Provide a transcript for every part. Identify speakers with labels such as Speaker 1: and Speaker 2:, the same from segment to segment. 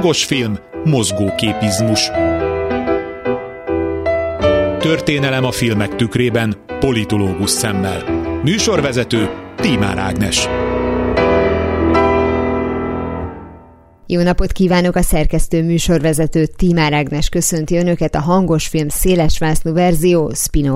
Speaker 1: Hangos film, mozgóképizmus. Történelem a filmek tükrében, politológus szemmel. Műsorvezető Tímár Ágnes.
Speaker 2: Jó napot kívánok a szerkesztő műsorvezető Tímár Ágnes köszönti Önöket a hangos film szélesvásznú verzió spin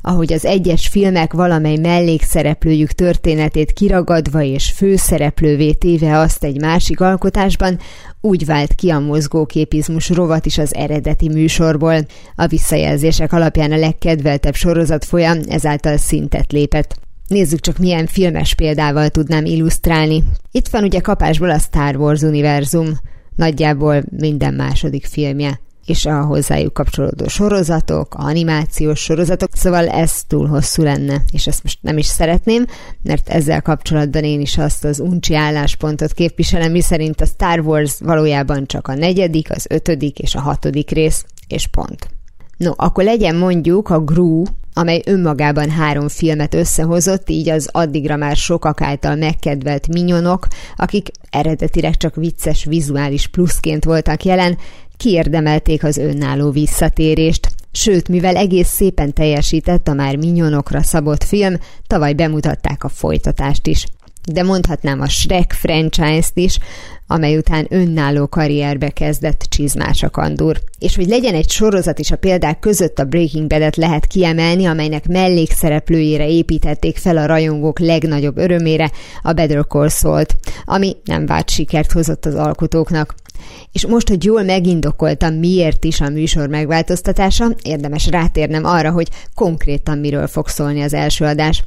Speaker 2: ahogy az egyes filmek valamely mellékszereplőjük történetét kiragadva és főszereplővé téve azt egy másik alkotásban, úgy vált ki a mozgóképizmus rovat is az eredeti műsorból. A visszajelzések alapján a legkedveltebb sorozat folyam ezáltal szintet lépett. Nézzük csak milyen filmes példával tudnám illusztrálni. Itt van ugye kapásból a Star Wars univerzum, nagyjából minden második filmje és a hozzájuk kapcsolódó sorozatok, animációs sorozatok, szóval ez túl hosszú lenne, és ezt most nem is szeretném, mert ezzel kapcsolatban én is azt az uncsi álláspontot képviselem, miszerint a Star Wars valójában csak a negyedik, az ötödik és a hatodik rész, és pont. No, akkor legyen mondjuk a Gru, amely önmagában három filmet összehozott, így az addigra már sokak által megkedvelt minyonok, akik eredetileg csak vicces vizuális pluszként voltak jelen, kiérdemelték az önálló visszatérést. Sőt, mivel egész szépen teljesített a már minyonokra szabott film, tavaly bemutatták a folytatást is de mondhatnám a Shrek franchise-t is, amely után önálló karrierbe kezdett csizmás a kandúr. És hogy legyen egy sorozat is a példák között a Breaking Bad-et lehet kiemelni, amelynek mellékszereplőjére építették fel a rajongók legnagyobb örömére, a Better Call Saul-t, ami nem várt sikert hozott az alkotóknak. És most, hogy jól megindokoltam, miért is a műsor megváltoztatása, érdemes rátérnem arra, hogy konkrétan miről fog szólni az első adás.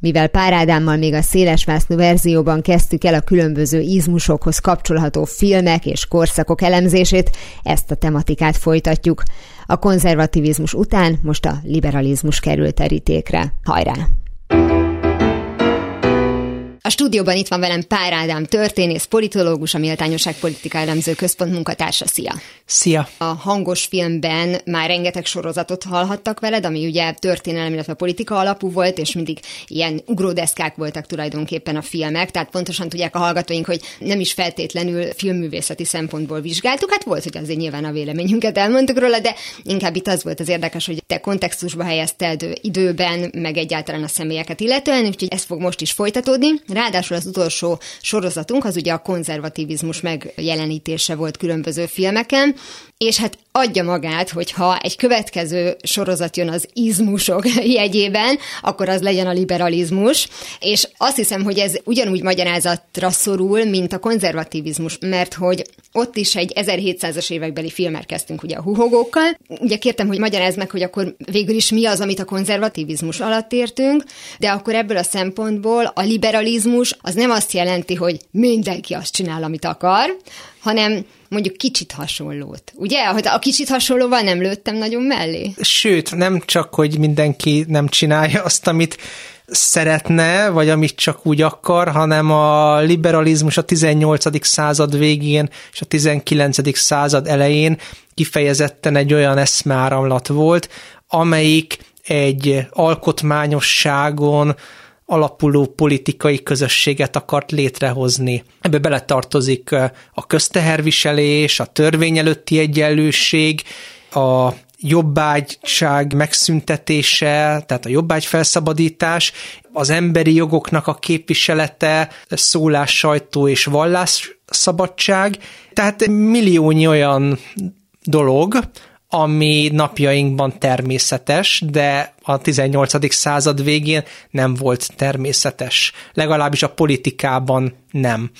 Speaker 2: Mivel Pár Ádámmal még a szélesvásznú verzióban kezdtük el a különböző izmusokhoz kapcsolható filmek és korszakok elemzését, ezt a tematikát folytatjuk. A konzervativizmus után most a liberalizmus került terítékre. Hajrá! A stúdióban itt van velem Pár Ádám, történész, politológus, a Méltányosság Politika Elemző Központ munkatársa. Szia!
Speaker 3: Szia!
Speaker 2: A hangos filmben már rengeteg sorozatot hallhattak veled, ami ugye történelem, illetve politika alapú volt, és mindig ilyen ugródeszkák voltak tulajdonképpen a filmek, tehát pontosan tudják a hallgatóink, hogy nem is feltétlenül filmművészeti szempontból vizsgáltuk. Hát volt, hogy azért nyilván a véleményünket elmondtuk róla, de inkább itt az volt az érdekes, hogy te kontextusba helyezted időben, meg egyáltalán a személyeket illetően, úgyhogy ez fog most is folytatódni. Ráadásul az utolsó sorozatunk az ugye a konzervativizmus megjelenítése volt különböző filmeken, és hát adja magát, hogyha egy következő sorozat jön az izmusok jegyében, akkor az legyen a liberalizmus, és azt hiszem, hogy ez ugyanúgy magyarázatra szorul, mint a konzervativizmus, mert hogy ott is egy 1700-as évekbeli filmet kezdtünk ugye a huhogókkal. Ugye kértem, hogy magyarázd meg, hogy akkor végül is mi az, amit a konzervativizmus alatt értünk, de akkor ebből a szempontból a liberalizmus az nem azt jelenti, hogy mindenki azt csinál, amit akar, hanem mondjuk kicsit hasonlót. Ugye? Hogy a kicsit hasonlóval nem lőttem nagyon mellé?
Speaker 3: Sőt, nem csak, hogy mindenki nem csinálja azt, amit szeretne, vagy amit csak úgy akar, hanem a liberalizmus a 18. század végén és a 19. század elején kifejezetten egy olyan eszmeáramlat volt, amelyik egy alkotmányosságon, alapuló politikai közösséget akart létrehozni. Ebbe beletartozik a közteherviselés, a törvény előtti egyenlőség, a jobbágyság megszüntetése, tehát a jobbágy felszabadítás, az emberi jogoknak a képviselete, szólás, sajtó és vallás szabadság, tehát milliónyi olyan dolog, ami napjainkban természetes, de a 18. század végén nem volt természetes. Legalábbis a politikában nem.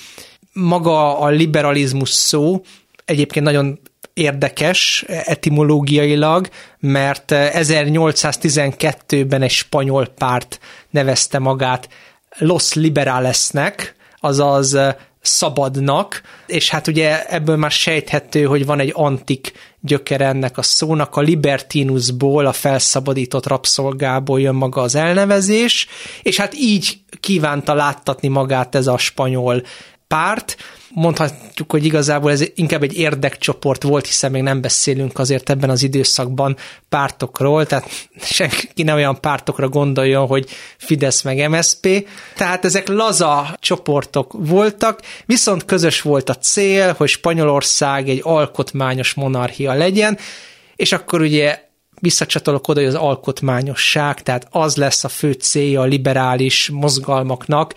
Speaker 3: Maga a liberalizmus szó egyébként nagyon érdekes etimológiailag, mert 1812-ben egy spanyol párt nevezte magát Los Liberalesnek, azaz szabadnak, és hát ugye ebből már sejthető, hogy van egy antik gyökere ennek a szónak, a libertinusból, a felszabadított rabszolgából jön maga az elnevezés, és hát így kívánta láttatni magát ez a spanyol párt, mondhatjuk, hogy igazából ez inkább egy érdekcsoport volt, hiszen még nem beszélünk azért ebben az időszakban pártokról, tehát senki nem olyan pártokra gondoljon, hogy Fidesz meg MSP. Tehát ezek laza csoportok voltak, viszont közös volt a cél, hogy Spanyolország egy alkotmányos monarchia legyen, és akkor ugye visszacsatolok oda, hogy az alkotmányosság, tehát az lesz a fő célja a liberális mozgalmaknak,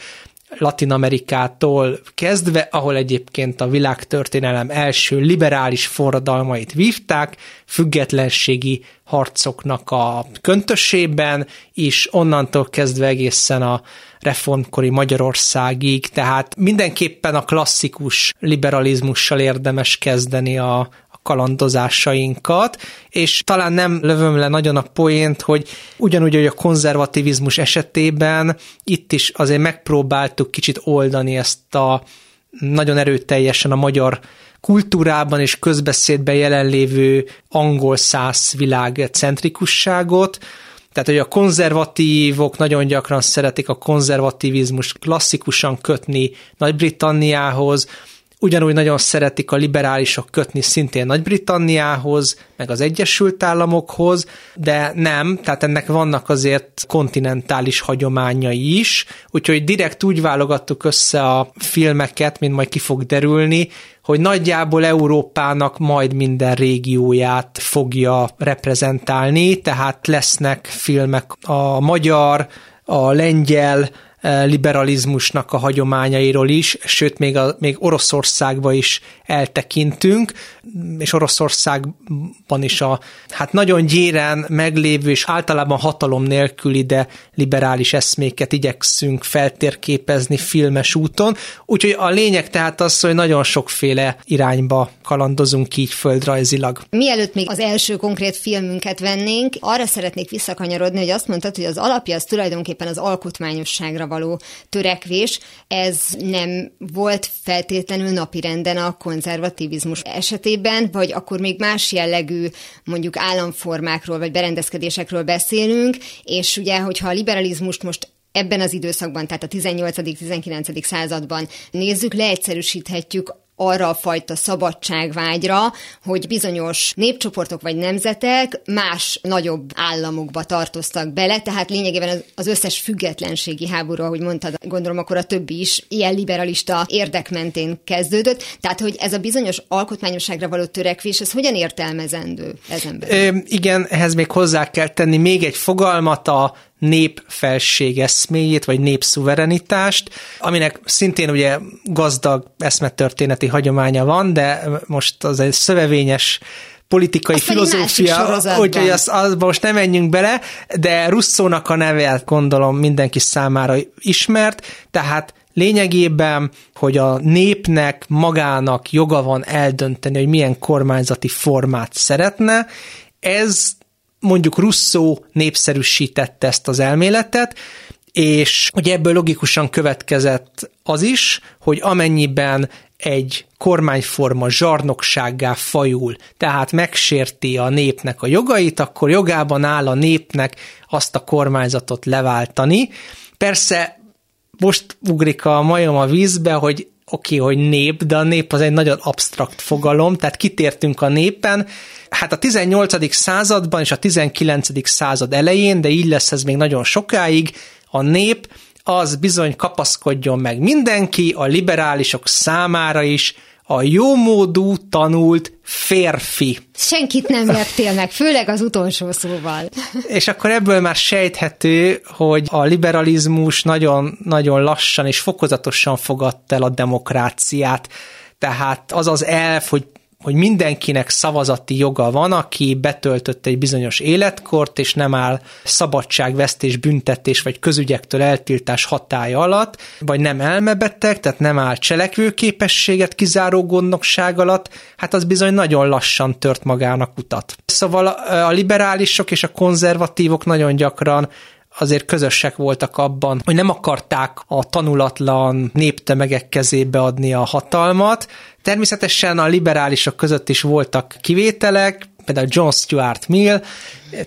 Speaker 3: Latin Amerikától kezdve, ahol egyébként a világtörténelem első liberális forradalmait vívták, függetlenségi harcoknak a köntösében, és onnantól kezdve egészen a reformkori Magyarországig, tehát mindenképpen a klasszikus liberalizmussal érdemes kezdeni a, kalandozásainkat, és talán nem lövöm le nagyon a poént, hogy ugyanúgy, hogy a konzervativizmus esetében itt is azért megpróbáltuk kicsit oldani ezt a nagyon erőteljesen a magyar kultúrában és közbeszédben jelenlévő angol száz világ centrikusságot, tehát, hogy a konzervatívok nagyon gyakran szeretik a konzervativizmus klasszikusan kötni Nagy-Britanniához, ugyanúgy nagyon szeretik a liberálisok kötni szintén Nagy-Britanniához, meg az Egyesült Államokhoz, de nem, tehát ennek vannak azért kontinentális hagyományai is, úgyhogy direkt úgy válogattuk össze a filmeket, mint majd ki fog derülni, hogy nagyjából Európának majd minden régióját fogja reprezentálni, tehát lesznek filmek a magyar, a lengyel, liberalizmusnak a hagyományairól is, sőt, még, a, még Oroszországba is eltekintünk, és Oroszországban is a hát nagyon gyéren meglévő és általában hatalom nélküli, de liberális eszméket igyekszünk feltérképezni filmes úton. Úgyhogy a lényeg tehát az, hogy nagyon sokféle irányba kalandozunk így földrajzilag.
Speaker 4: Mielőtt még az első konkrét filmünket vennénk, arra szeretnék visszakanyarodni, hogy azt mondtad, hogy az alapja az tulajdonképpen az alkotmányosságra való törekvés. Ez nem volt feltétlenül napirenden a konzervativizmus esetében, vagy akkor még más jellegű mondjuk államformákról vagy berendezkedésekről beszélünk, és ugye, hogyha a liberalizmust most ebben az időszakban, tehát a 18.-19. században nézzük, leegyszerűsíthetjük arra a fajta szabadságvágyra, hogy bizonyos népcsoportok vagy nemzetek más nagyobb államokba tartoztak bele, tehát lényegében az összes függetlenségi háború, ahogy mondtad, gondolom akkor a többi is ilyen liberalista érdek mentén kezdődött, tehát hogy ez a bizonyos alkotmányosságra való törekvés, ez hogyan értelmezendő ezen belül?
Speaker 3: igen, ehhez még hozzá kell tenni még egy fogalmat, a népfelség eszméjét, vagy népszuverenitást, aminek szintén ugye gazdag eszmetörténeti hagyománya van, de most az egy szövevényes politikai
Speaker 4: Azt
Speaker 3: filozófia, úgyhogy azt, azt most nem menjünk bele, de Russzónak a neve gondolom mindenki számára ismert, tehát lényegében, hogy a népnek magának joga van eldönteni, hogy milyen kormányzati formát szeretne, ez mondjuk Russo népszerűsítette ezt az elméletet, és ugye ebből logikusan következett az is, hogy amennyiben egy kormányforma zsarnoksággá fajul, tehát megsérti a népnek a jogait, akkor jogában áll a népnek azt a kormányzatot leváltani. Persze most ugrik a majom a vízbe, hogy oké, hogy nép, de a nép az egy nagyon absztrakt fogalom, tehát kitértünk a népen. Hát a 18. században és a 19. század elején, de így lesz ez még nagyon sokáig, a nép az bizony kapaszkodjon meg mindenki, a liberálisok számára is, a jómódú, tanult férfi.
Speaker 4: Senkit nem értél meg, főleg az utolsó szóval.
Speaker 3: És akkor ebből már sejthető, hogy a liberalizmus nagyon-nagyon lassan és fokozatosan fogadta el a demokráciát. Tehát az az elf, hogy hogy mindenkinek szavazati joga van, aki betöltött egy bizonyos életkort, és nem áll szabadságvesztés, büntetés vagy közügyektől eltiltás hatája alatt, vagy nem elmebeteg, tehát nem áll cselekvőképességet kizáró gondnokság alatt, hát az bizony nagyon lassan tört magának utat. Szóval a liberálisok és a konzervatívok nagyon gyakran azért közösek voltak abban, hogy nem akarták a tanulatlan néptömegek kezébe adni a hatalmat. Természetesen a liberálisok között is voltak kivételek, például John Stuart Mill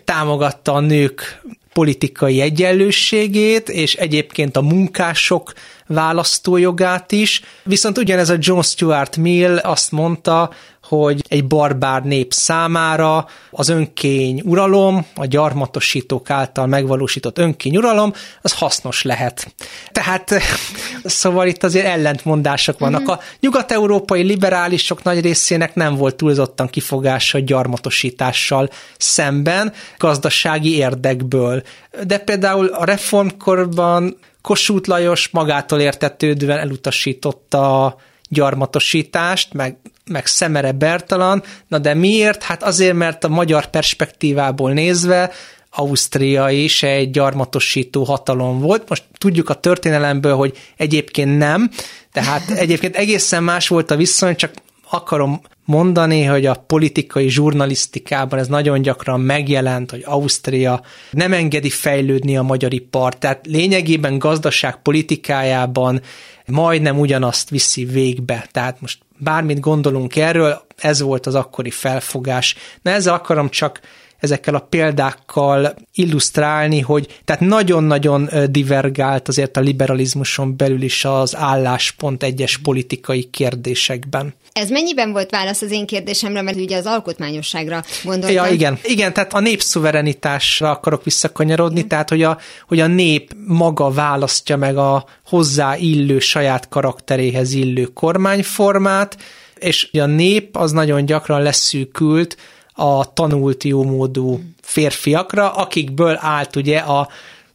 Speaker 3: támogatta a nők politikai egyenlőségét, és egyébként a munkások választójogát is. Viszont ugyanez a John Stuart Mill azt mondta, hogy egy barbár nép számára az önkény uralom, a gyarmatosítók által megvalósított önkény uralom, az hasznos lehet. Tehát szóval itt azért ellentmondások vannak. Mm-hmm. A nyugat-európai liberálisok nagy részének nem volt túlzottan kifogása a gyarmatosítással szemben, gazdasági érdekből. De például a reformkorban Kossuth Lajos magától értetődően elutasította a gyarmatosítást, meg, meg Szemere Bertalan, na de miért? Hát azért, mert a magyar perspektívából nézve Ausztria is egy gyarmatosító hatalom volt. Most tudjuk a történelemből, hogy egyébként nem, tehát egyébként egészen más volt a viszony, csak akarom mondani, hogy a politikai zsurnalisztikában ez nagyon gyakran megjelent, hogy Ausztria nem engedi fejlődni a magyar ipar, tehát lényegében gazdaság politikájában majdnem ugyanazt viszi végbe. Tehát most bármit gondolunk erről, ez volt az akkori felfogás. Na ezzel akarom csak ezekkel a példákkal illusztrálni, hogy tehát nagyon-nagyon divergált azért a liberalizmuson belül is az álláspont egyes politikai kérdésekben.
Speaker 4: Ez mennyiben volt válasz az én kérdésemre, mert ugye az alkotmányosságra gondoltam.
Speaker 3: Ja, igen. Igen, tehát a népszuverenitásra akarok visszakanyarodni, igen. tehát hogy a, hogy a nép maga választja meg a hozzá illő saját karakteréhez illő kormányformát, és a nép az nagyon gyakran leszűkült a tanult jómódú férfiakra, akikből állt ugye a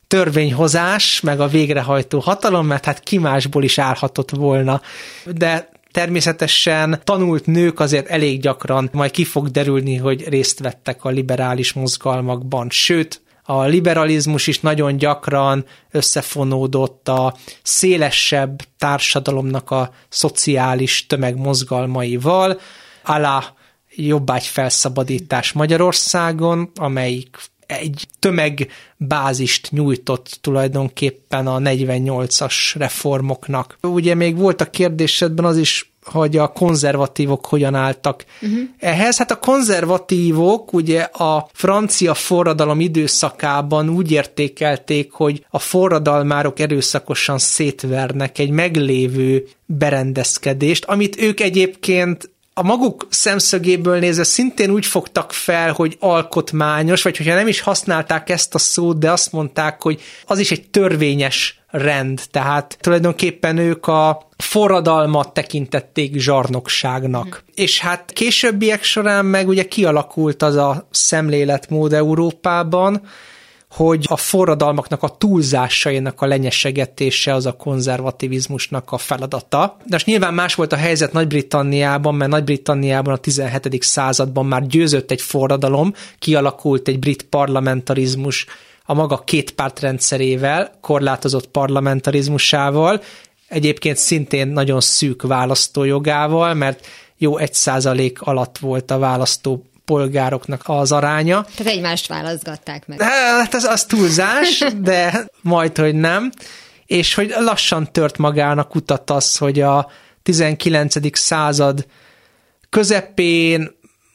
Speaker 3: törvényhozás, meg a végrehajtó hatalom, mert hát ki másból is állhatott volna. De Természetesen tanult nők azért elég gyakran majd ki fog derülni, hogy részt vettek a liberális mozgalmakban, sőt, a liberalizmus is nagyon gyakran összefonódott a szélesebb társadalomnak a szociális tömegmozgalmaival, alá jobbágy felszabadítás Magyarországon, amelyik egy tömegbázist nyújtott tulajdonképpen a 48-as reformoknak. Ugye még volt a kérdésedben az is, hogy a konzervatívok hogyan álltak uh-huh. ehhez. Hát a konzervatívok ugye a francia forradalom időszakában úgy értékelték, hogy a forradalmárok erőszakosan szétvernek egy meglévő berendezkedést, amit ők egyébként a maguk szemszögéből nézve szintén úgy fogtak fel, hogy alkotmányos, vagy hogyha nem is használták ezt a szót, de azt mondták, hogy az is egy törvényes rend, tehát tulajdonképpen ők a forradalmat tekintették zsarnokságnak. Mm. És hát későbbiek során meg ugye kialakult az a szemléletmód Európában, hogy a forradalmaknak a túlzásainak a lenyesegetése az a konzervativizmusnak a feladata. De most nyilván más volt a helyzet Nagy-Britanniában, mert Nagy-Britanniában a 17. században már győzött egy forradalom, kialakult egy brit parlamentarizmus a maga két pártrendszerével, korlátozott parlamentarizmusával, egyébként szintén nagyon szűk választójogával, mert jó egy százalék alatt volt a választó polgároknak az aránya.
Speaker 4: Tehát egymást válaszgatták meg.
Speaker 3: Hát az, az túlzás, de majd, hogy nem. És hogy lassan tört magának utat az, hogy a 19. század közepén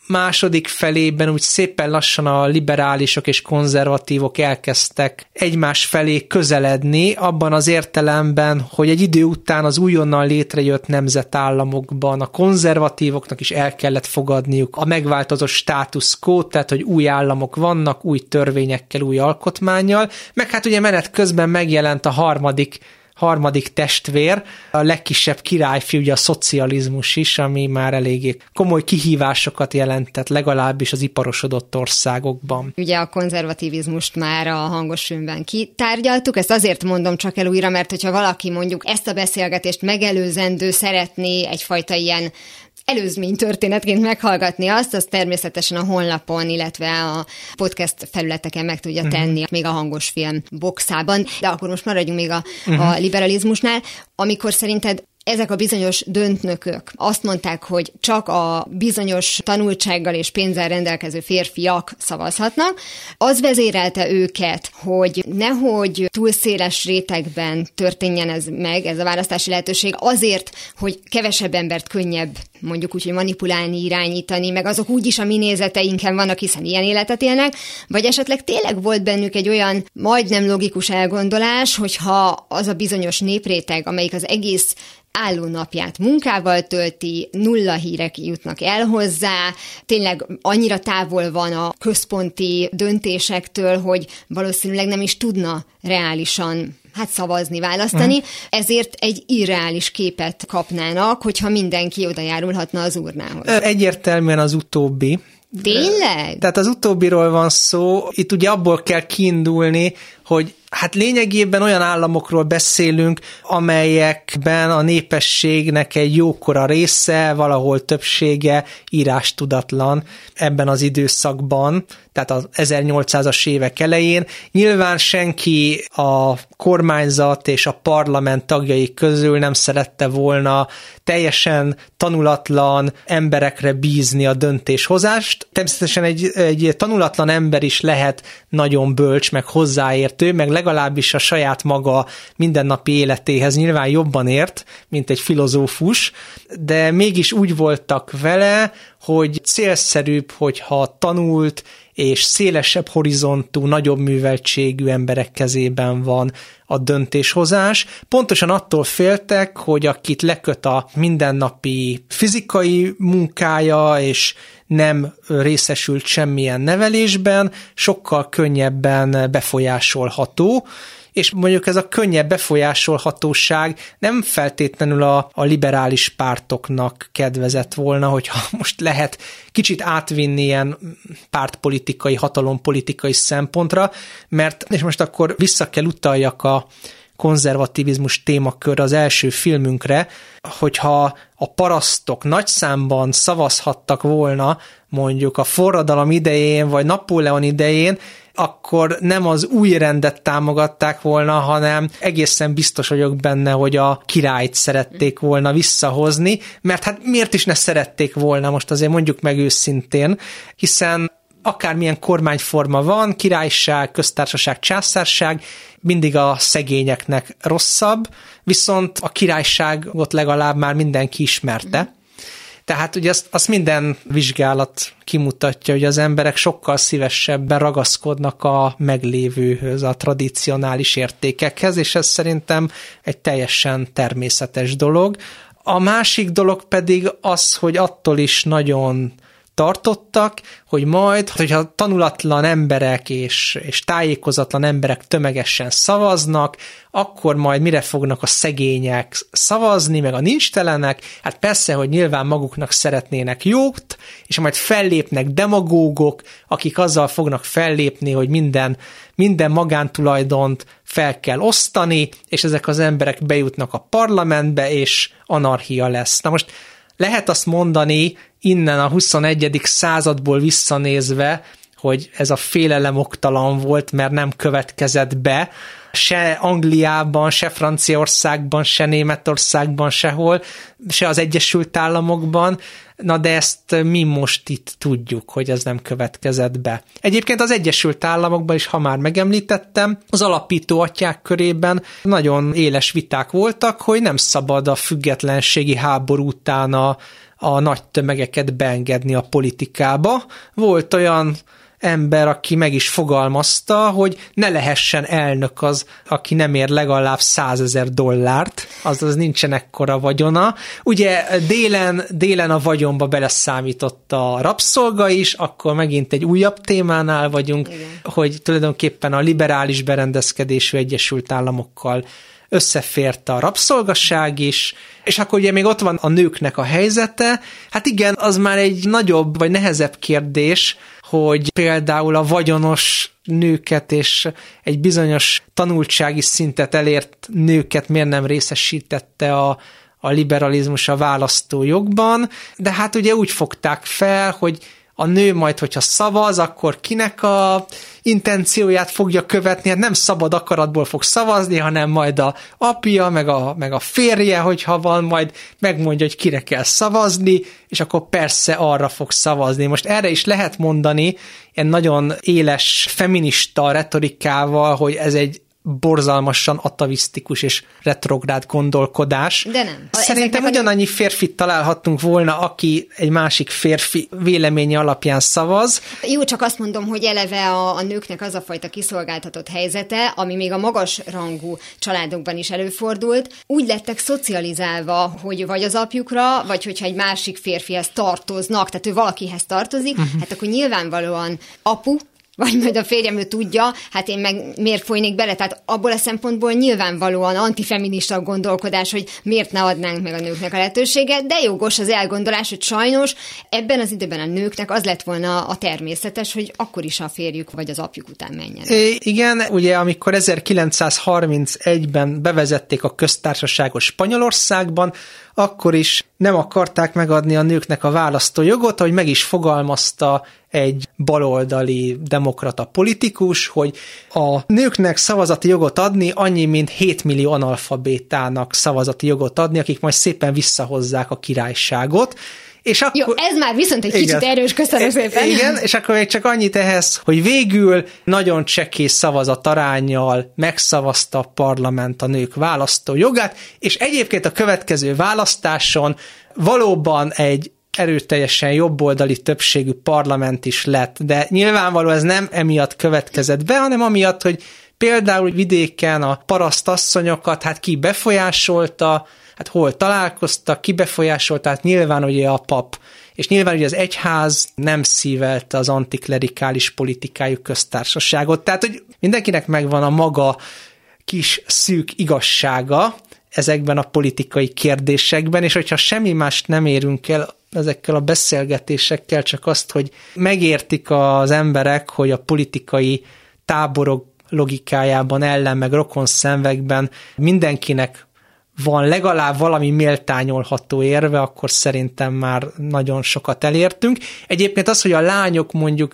Speaker 3: második felében úgy szépen lassan a liberálisok és konzervatívok elkezdtek egymás felé közeledni, abban az értelemben, hogy egy idő után az újonnan létrejött nemzetállamokban a konzervatívoknak is el kellett fogadniuk a megváltozott status quo, tehát hogy új államok vannak, új törvényekkel, új alkotmányjal, meg hát ugye menet közben megjelent a harmadik harmadik testvér, a legkisebb királyfi, ugye a szocializmus is, ami már eléggé komoly kihívásokat jelentett, legalábbis az iparosodott országokban.
Speaker 4: Ugye a konzervativizmust már a hangos filmben kitárgyaltuk, ezt azért mondom csak el újra, mert hogyha valaki mondjuk ezt a beszélgetést megelőzendő szeretné egyfajta ilyen előzmény történetként meghallgatni azt, az természetesen a honlapon, illetve a podcast felületeken meg tudja mhm. tenni, uh-huh. még a hangos film boxában. De akkor most maradjunk még a, uh-huh. a liberalizmusnál. Amikor szerinted ezek a bizonyos döntnökök azt mondták, hogy csak a bizonyos tanultsággal és pénzzel rendelkező férfiak szavazhatnak, az vezérelte őket, hogy nehogy túl széles rétegben történjen ez meg, ez a választási lehetőség, azért, hogy kevesebb embert könnyebb mondjuk úgy, hogy manipulálni, irányítani, meg azok úgyis a mi nézeteinken vannak, hiszen ilyen életet élnek, vagy esetleg tényleg volt bennük egy olyan majdnem logikus elgondolás, hogyha az a bizonyos népréteg, amelyik az egész álló napját munkával tölti, nulla hírek jutnak el hozzá, tényleg annyira távol van a központi döntésektől, hogy valószínűleg nem is tudna reálisan hát szavazni, választani, uh-huh. ezért egy irreális képet kapnának, hogyha mindenki oda járulhatna az urnához.
Speaker 3: Egyértelműen az utóbbi,
Speaker 4: Tényleg?
Speaker 3: Tehát az utóbbiról van szó, itt ugye abból kell kiindulni, hogy hát lényegében olyan államokról beszélünk, amelyekben a népességnek egy jókora része, valahol többsége írás tudatlan ebben az időszakban, tehát az 1800-as évek elején. Nyilván senki a kormányzat és a parlament tagjai közül nem szerette volna teljesen tanulatlan emberekre bízni a döntéshozást. Természetesen egy, egy tanulatlan ember is lehet nagyon bölcs, meg hozzáértő, meg legalábbis a saját maga mindennapi életéhez nyilván jobban ért, mint egy filozófus, de mégis úgy voltak vele, hogy célszerűbb, hogyha tanult és szélesebb horizontú, nagyobb műveltségű emberek kezében van a döntéshozás. Pontosan attól féltek, hogy akit leköt a mindennapi fizikai munkája, és nem részesült semmilyen nevelésben, sokkal könnyebben befolyásolható, és mondjuk ez a könnyebb befolyásolhatóság nem feltétlenül a, a liberális pártoknak kedvezett volna, hogyha most lehet kicsit átvinni ilyen pártpolitikai, hatalompolitikai szempontra, mert, és most akkor vissza kell utaljak a konzervativizmus témakör az első filmünkre, hogyha a parasztok nagy számban szavazhattak volna mondjuk a forradalom idején, vagy Napóleon idején, akkor nem az új rendet támogatták volna, hanem egészen biztos vagyok benne, hogy a királyt szerették volna visszahozni, mert hát miért is ne szerették volna, most azért mondjuk meg őszintén, hiszen akármilyen kormányforma van, királyság, köztársaság, császárság, mindig a szegényeknek rosszabb, viszont a királyságot legalább már mindenki ismerte. Tehát ugye azt, azt minden vizsgálat kimutatja, hogy az emberek sokkal szívesebben ragaszkodnak a meglévőhöz, a tradicionális értékekhez, és ez szerintem egy teljesen természetes dolog. A másik dolog pedig az, hogy attól is nagyon tartottak, hogy majd, hogyha tanulatlan emberek és, és tájékozatlan emberek tömegesen szavaznak, akkor majd mire fognak a szegények szavazni, meg a nincstelenek, hát persze, hogy nyilván maguknak szeretnének jót, és majd fellépnek demagógok, akik azzal fognak fellépni, hogy minden, minden magántulajdont fel kell osztani, és ezek az emberek bejutnak a parlamentbe, és anarchia lesz. Na most lehet azt mondani innen a 21. századból visszanézve, hogy ez a félelem oktalan volt, mert nem következett be, se Angliában, se Franciaországban, se Németországban, sehol, se az Egyesült Államokban, na de ezt mi most itt tudjuk, hogy ez nem következett be. Egyébként az Egyesült Államokban is, ha már megemlítettem, az alapító atyák körében nagyon éles viták voltak, hogy nem szabad a függetlenségi háború után a, a nagy tömegeket beengedni a politikába. Volt olyan ember, aki meg is fogalmazta, hogy ne lehessen elnök az, aki nem ér legalább százezer dollárt, azaz nincsen ekkora vagyona. Ugye délen, délen a vagyonba beleszámított a rabszolga is, akkor megint egy újabb témánál vagyunk, Igen. hogy tulajdonképpen a liberális berendezkedésű Egyesült Államokkal összefért a rabszolgasság is, és akkor ugye még ott van a nőknek a helyzete, hát igen, az már egy nagyobb vagy nehezebb kérdés, hogy például a vagyonos nőket és egy bizonyos tanultsági szintet elért nőket miért nem részesítette a, a liberalizmus a választójogban, de hát ugye úgy fogták fel, hogy a nő majd, hogyha szavaz, akkor kinek a intencióját fogja követni, hát nem szabad akaratból fog szavazni, hanem majd a apja, meg a, meg a férje, hogyha van, majd megmondja, hogy kire kell szavazni, és akkor persze arra fog szavazni. Most erre is lehet mondani ilyen nagyon éles feminista retorikával, hogy ez egy borzalmasan atavisztikus és retrográd gondolkodás.
Speaker 4: De nem.
Speaker 3: Szerintem ugyanannyi férfit találhattunk volna, aki egy másik férfi véleménye alapján szavaz.
Speaker 4: Jó, csak azt mondom, hogy eleve a, a nőknek az a fajta kiszolgáltatott helyzete, ami még a magas rangú családokban is előfordult, úgy lettek szocializálva, hogy vagy az apjukra, vagy hogyha egy másik férfihez tartoznak, tehát ő valakihez tartozik, uh-huh. hát akkor nyilvánvalóan apu, vagy majd a férjem ő tudja, hát én meg miért folynék bele? Tehát abból a szempontból nyilvánvalóan antifeminista gondolkodás, hogy miért ne adnánk meg a nőknek a lehetőséget, de jogos az elgondolás, hogy sajnos ebben az időben a nőknek az lett volna a természetes, hogy akkor is a férjük vagy az apjuk után menjen.
Speaker 3: É, igen, ugye amikor 1931-ben bevezették a köztársaságot Spanyolországban, akkor is nem akarták megadni a nőknek a választójogot, ahogy meg is fogalmazta egy baloldali demokrata politikus, hogy a nőknek szavazati jogot adni annyi, mint 7 millió analfabétának szavazati jogot adni, akik majd szépen visszahozzák a királyságot,
Speaker 4: és akkor, Jó, ez már viszont egy igen, kicsit erős, köszönöm szépen.
Speaker 3: Igen, és akkor még csak annyit ehhez, hogy végül nagyon csekész szavazat arányjal megszavazta a parlament a nők választó jogát, és egyébként a következő választáson valóban egy erőteljesen jobboldali többségű parlament is lett, de nyilvánvaló ez nem emiatt következett be, hanem amiatt, hogy például vidéken a parasztasszonyokat hát ki befolyásolta, hát hol találkoztak, ki befolyásolta, hát nyilván ugye a pap, és nyilván ugye az egyház nem szívelte az antiklerikális politikájú köztársaságot, tehát hogy mindenkinek megvan a maga kis szűk igazsága ezekben a politikai kérdésekben, és hogyha semmi mást nem érünk el ezekkel a beszélgetésekkel, csak azt, hogy megértik az emberek, hogy a politikai táborok logikájában, ellen meg rokon szemvekben mindenkinek van legalább valami méltányolható érve, akkor szerintem már nagyon sokat elértünk. Egyébként az, hogy a lányok mondjuk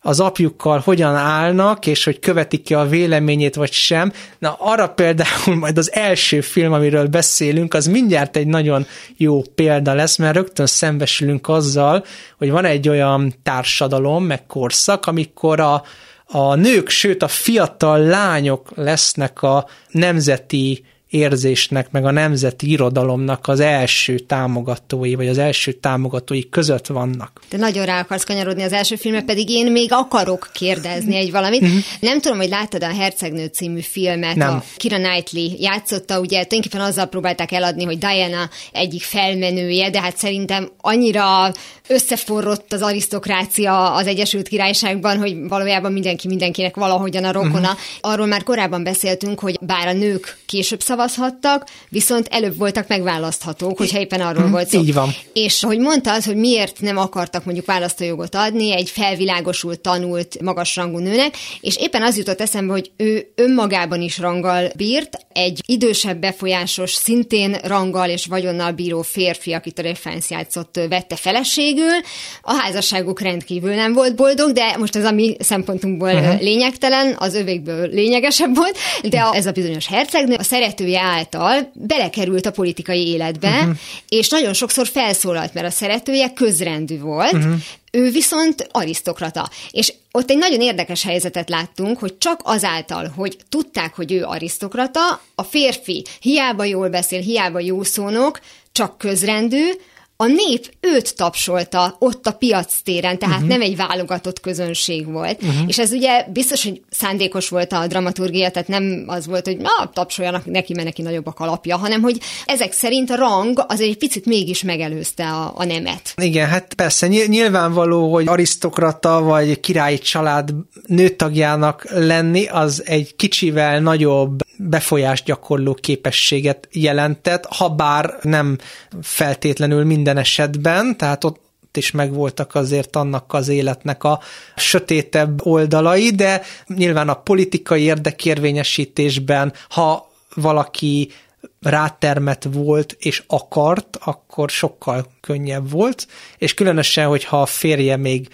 Speaker 3: az apjukkal hogyan állnak, és hogy követik-e a véleményét, vagy sem. Na, arra például majd az első film, amiről beszélünk, az mindjárt egy nagyon jó példa lesz, mert rögtön szembesülünk azzal, hogy van egy olyan társadalom, meg korszak, amikor a, a nők, sőt a fiatal lányok lesznek a nemzeti érzésnek, meg a nemzeti irodalomnak az első támogatói, vagy az első támogatói között vannak.
Speaker 4: De nagyon rá akarsz kanyarodni az első filmre, pedig én még akarok kérdezni egy valamit. Uh-huh. Nem tudom, hogy láttad a Hercegnő című filmet, Nem. a Kira Knightley játszotta, ugye tulajdonképpen azzal próbálták eladni, hogy Diana egyik felmenője, de hát szerintem annyira összeforrott az arisztokrácia az Egyesült Királyságban, hogy valójában mindenki mindenkinek valahogyan a rokona. Uh-huh. Arról már korábban beszéltünk, hogy bár a nők később szavazhattak, viszont előbb voltak megválaszthatók, hogyha éppen arról uh-huh. volt szó.
Speaker 3: Így van.
Speaker 4: És hogy mondtad, hogy miért nem akartak mondjuk választójogot adni egy felvilágosult, tanult, magasrangú nőnek, és éppen az jutott eszembe, hogy ő önmagában is ranggal bírt, egy idősebb, befolyásos, szintén ranggal és vagyonnal bíró férfi, akit a Reference játszott, vette feleség, végül. A házasságuk rendkívül nem volt boldog, de most ez a mi szempontunkból uh-huh. lényegtelen, az övékből lényegesebb volt, de a, ez a bizonyos hercegnő a szeretője által belekerült a politikai életbe, uh-huh. és nagyon sokszor felszólalt, mert a szeretője közrendű volt, uh-huh. Ő viszont arisztokrata. És ott egy nagyon érdekes helyzetet láttunk, hogy csak azáltal, hogy tudták, hogy ő arisztokrata, a férfi hiába jól beszél, hiába jó szónok, csak közrendű, a nép őt tapsolta ott a piac téren, tehát uh-huh. nem egy válogatott közönség volt. Uh-huh. És ez ugye biztos, hogy szándékos volt a dramaturgia, tehát nem az volt, hogy na, tapsoljanak neki, mert neki nagyobb a kalapja, hanem hogy ezek szerint a rang az egy picit mégis megelőzte a, a nemet.
Speaker 3: Igen, hát persze, nyilvánvaló, hogy arisztokrata vagy királyi család nőtagjának lenni, az egy kicsivel nagyobb befolyást gyakorló képességet jelentett, ha bár nem feltétlenül minden esetben, tehát ott is megvoltak azért annak az életnek a sötétebb oldalai, de nyilván a politikai érdekérvényesítésben, ha valaki rátermet volt és akart, akkor sokkal könnyebb volt, és különösen, hogyha a férje még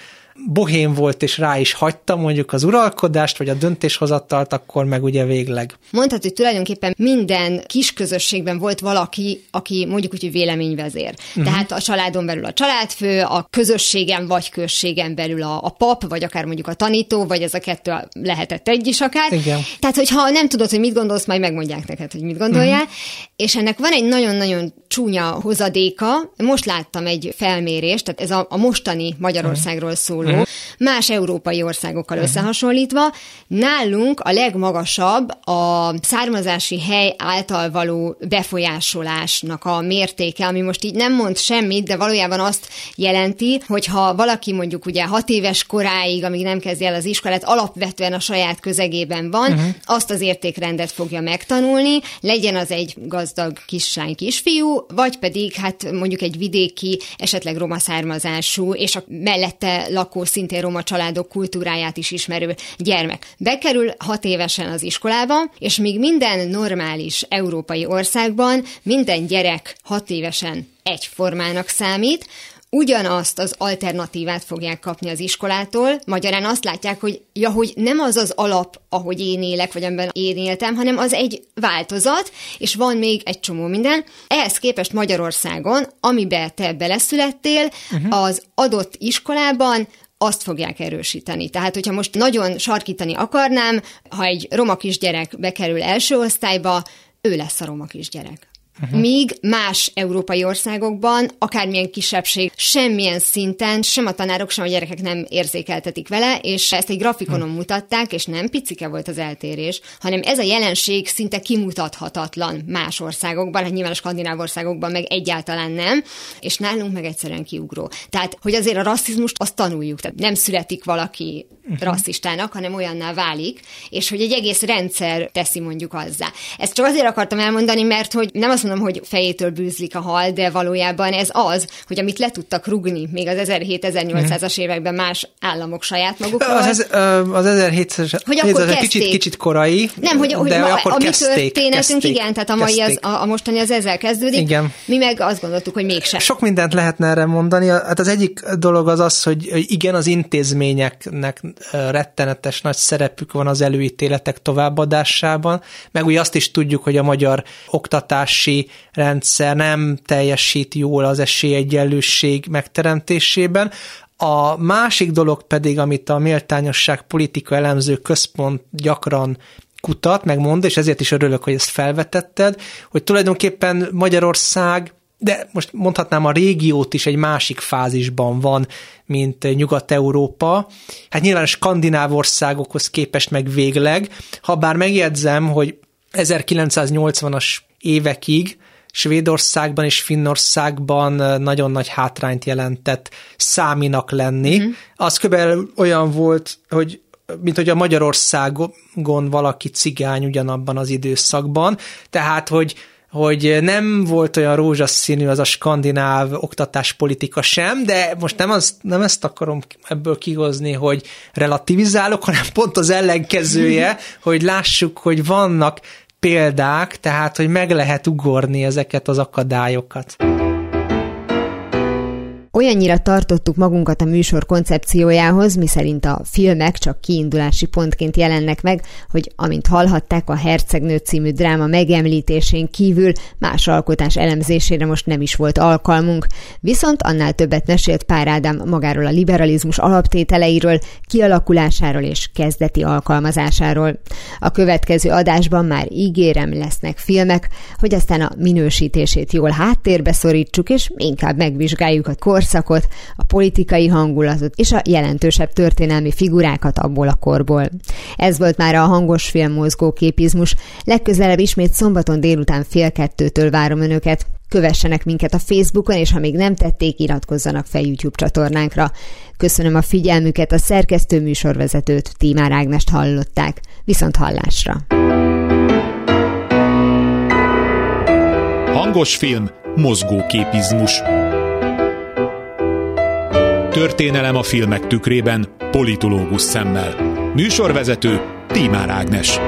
Speaker 3: bohém volt, és rá is hagyta mondjuk az uralkodást, vagy a döntéshozatalt, akkor meg ugye végleg.
Speaker 4: Mondhatod, hogy tulajdonképpen minden kis közösségben volt valaki, aki mondjuk úgy, hogy véleményvezér. Uh-huh. Tehát a családon belül a családfő, a közösségen vagy községen belül a, a pap, vagy akár mondjuk a tanító, vagy ez a kettő lehetett egy is akár.
Speaker 3: Igen.
Speaker 4: Tehát, hogyha nem tudod, hogy mit gondolsz, majd megmondják neked, hogy mit gondoljál. Uh-huh. És ennek van egy nagyon-nagyon csúnya hozadéka. Most láttam egy felmérést, tehát ez a, a mostani Magyarországról szóló, uh-huh. más európai országokkal uh-huh. összehasonlítva. Nálunk a legmagasabb a származási hely által való befolyásolásnak a mértéke, ami most így nem mond semmit, de valójában azt jelenti, hogy ha valaki mondjuk ugye hat éves koráig, amíg nem kezdi el az iskolát, alapvetően a saját közegében van, uh-huh. azt az értékrendet fogja megtanulni, legyen az egy gazdag kislány kisfiú, vagy pedig hát mondjuk egy vidéki, esetleg roma származású, és a mellette lakó szintén roma családok kultúráját is ismerő gyermek. Bekerül hat évesen az iskolába, és míg minden normális európai országban minden gyerek hat évesen egyformának számít, ugyanazt az alternatívát fogják kapni az iskolától, magyarán azt látják, hogy ja, hogy nem az az alap, ahogy én élek, vagy amiben én éltem, hanem az egy változat, és van még egy csomó minden. Ehhez képest Magyarországon, amiben te beleszülettél, uh-huh. az adott iskolában azt fogják erősíteni. Tehát, hogyha most nagyon sarkítani akarnám, ha egy roma kisgyerek bekerül első osztályba, ő lesz a roma kisgyerek. Uh-huh. Míg más európai országokban, akármilyen kisebbség, semmilyen szinten, sem a tanárok, sem a gyerekek nem érzékeltetik vele, és ezt egy grafikonon uh-huh. mutatták, és nem picike volt az eltérés, hanem ez a jelenség szinte kimutathatatlan más országokban, hát nyilván a skandináv országokban meg egyáltalán nem, és nálunk meg egyszerűen kiugró. Tehát, hogy azért a rasszizmust azt tanuljuk, tehát nem születik valaki uh-huh. rasszistának, hanem olyanná válik, és hogy egy egész rendszer teszi mondjuk azzá. Ezt csak azért akartam elmondani, mert hogy nem azt mondom, hogy fejétől bűzlik a hal, de valójában ez az, hogy amit le tudtak rugni még az 1700-1800-as években más államok saját magukkal.
Speaker 3: Az, ez, az 1700-as hogy akkor ez kicsit, kicsit korai,
Speaker 4: Nem, hogy, hogy
Speaker 3: de
Speaker 4: ma,
Speaker 3: akkor
Speaker 4: a mi történetünk,
Speaker 3: kezdték,
Speaker 4: igen, tehát a mai az, a, a mostani az ezzel kezdődik.
Speaker 3: Igen.
Speaker 4: Mi meg azt gondoltuk, hogy mégsem.
Speaker 3: Sok mindent lehetne erre mondani. Hát az egyik dolog az az, hogy igen, az intézményeknek rettenetes nagy szerepük van az előítéletek továbbadásában, meg úgy azt is tudjuk, hogy a magyar oktatási rendszer nem teljesít jól az esélyegyenlőség megteremtésében. A másik dolog pedig, amit a méltányosság politika elemző központ gyakran kutat, megmond, és ezért is örülök, hogy ezt felvetetted, hogy tulajdonképpen Magyarország de most mondhatnám a régiót is egy másik fázisban van, mint Nyugat-Európa. Hát nyilván a skandináv országokhoz képest meg végleg, ha bár megjegyzem, hogy 1980-as évekig Svédországban és Finnországban nagyon nagy hátrányt jelentett száminak lenni. Mm-hmm. Az kb. olyan volt, hogy mint hogy a Magyarországon valaki cigány ugyanabban az időszakban, tehát hogy hogy nem volt olyan rózsaszínű az a skandináv oktatáspolitika sem, de most nem, az, nem ezt akarom ebből kihozni, hogy relativizálok, hanem pont az ellenkezője, hogy lássuk, hogy vannak példák, tehát hogy meg lehet ugorni ezeket az akadályokat.
Speaker 4: Olyannyira tartottuk magunkat a műsor koncepciójához, miszerint a filmek csak kiindulási pontként jelennek meg, hogy amint hallhatták a Hercegnő című dráma megemlítésén kívül más alkotás elemzésére most nem is volt alkalmunk. Viszont annál többet mesélt Pár Ádám magáról a liberalizmus alaptételeiről, kialakulásáról és kezdeti alkalmazásáról. A következő adásban már ígérem lesznek filmek, hogy aztán a minősítését jól háttérbe szorítsuk, és inkább megvizsgáljuk a kor korszakot, a politikai hangulatot és a jelentősebb történelmi figurákat abból a korból. Ez volt már a hangos film mozgóképizmus. Legközelebb ismét szombaton délután fél kettőtől várom önöket. Kövessenek minket a Facebookon, és ha még nem tették, iratkozzanak fel YouTube csatornánkra. Köszönöm a figyelmüket, a szerkesztő műsorvezetőt, Tímár Ágnest hallották. Viszont hallásra!
Speaker 1: Hangos film, mozgóképizmus. Történelem a filmek tükrében, politológus szemmel. Műsorvezető Tímár Ágnes.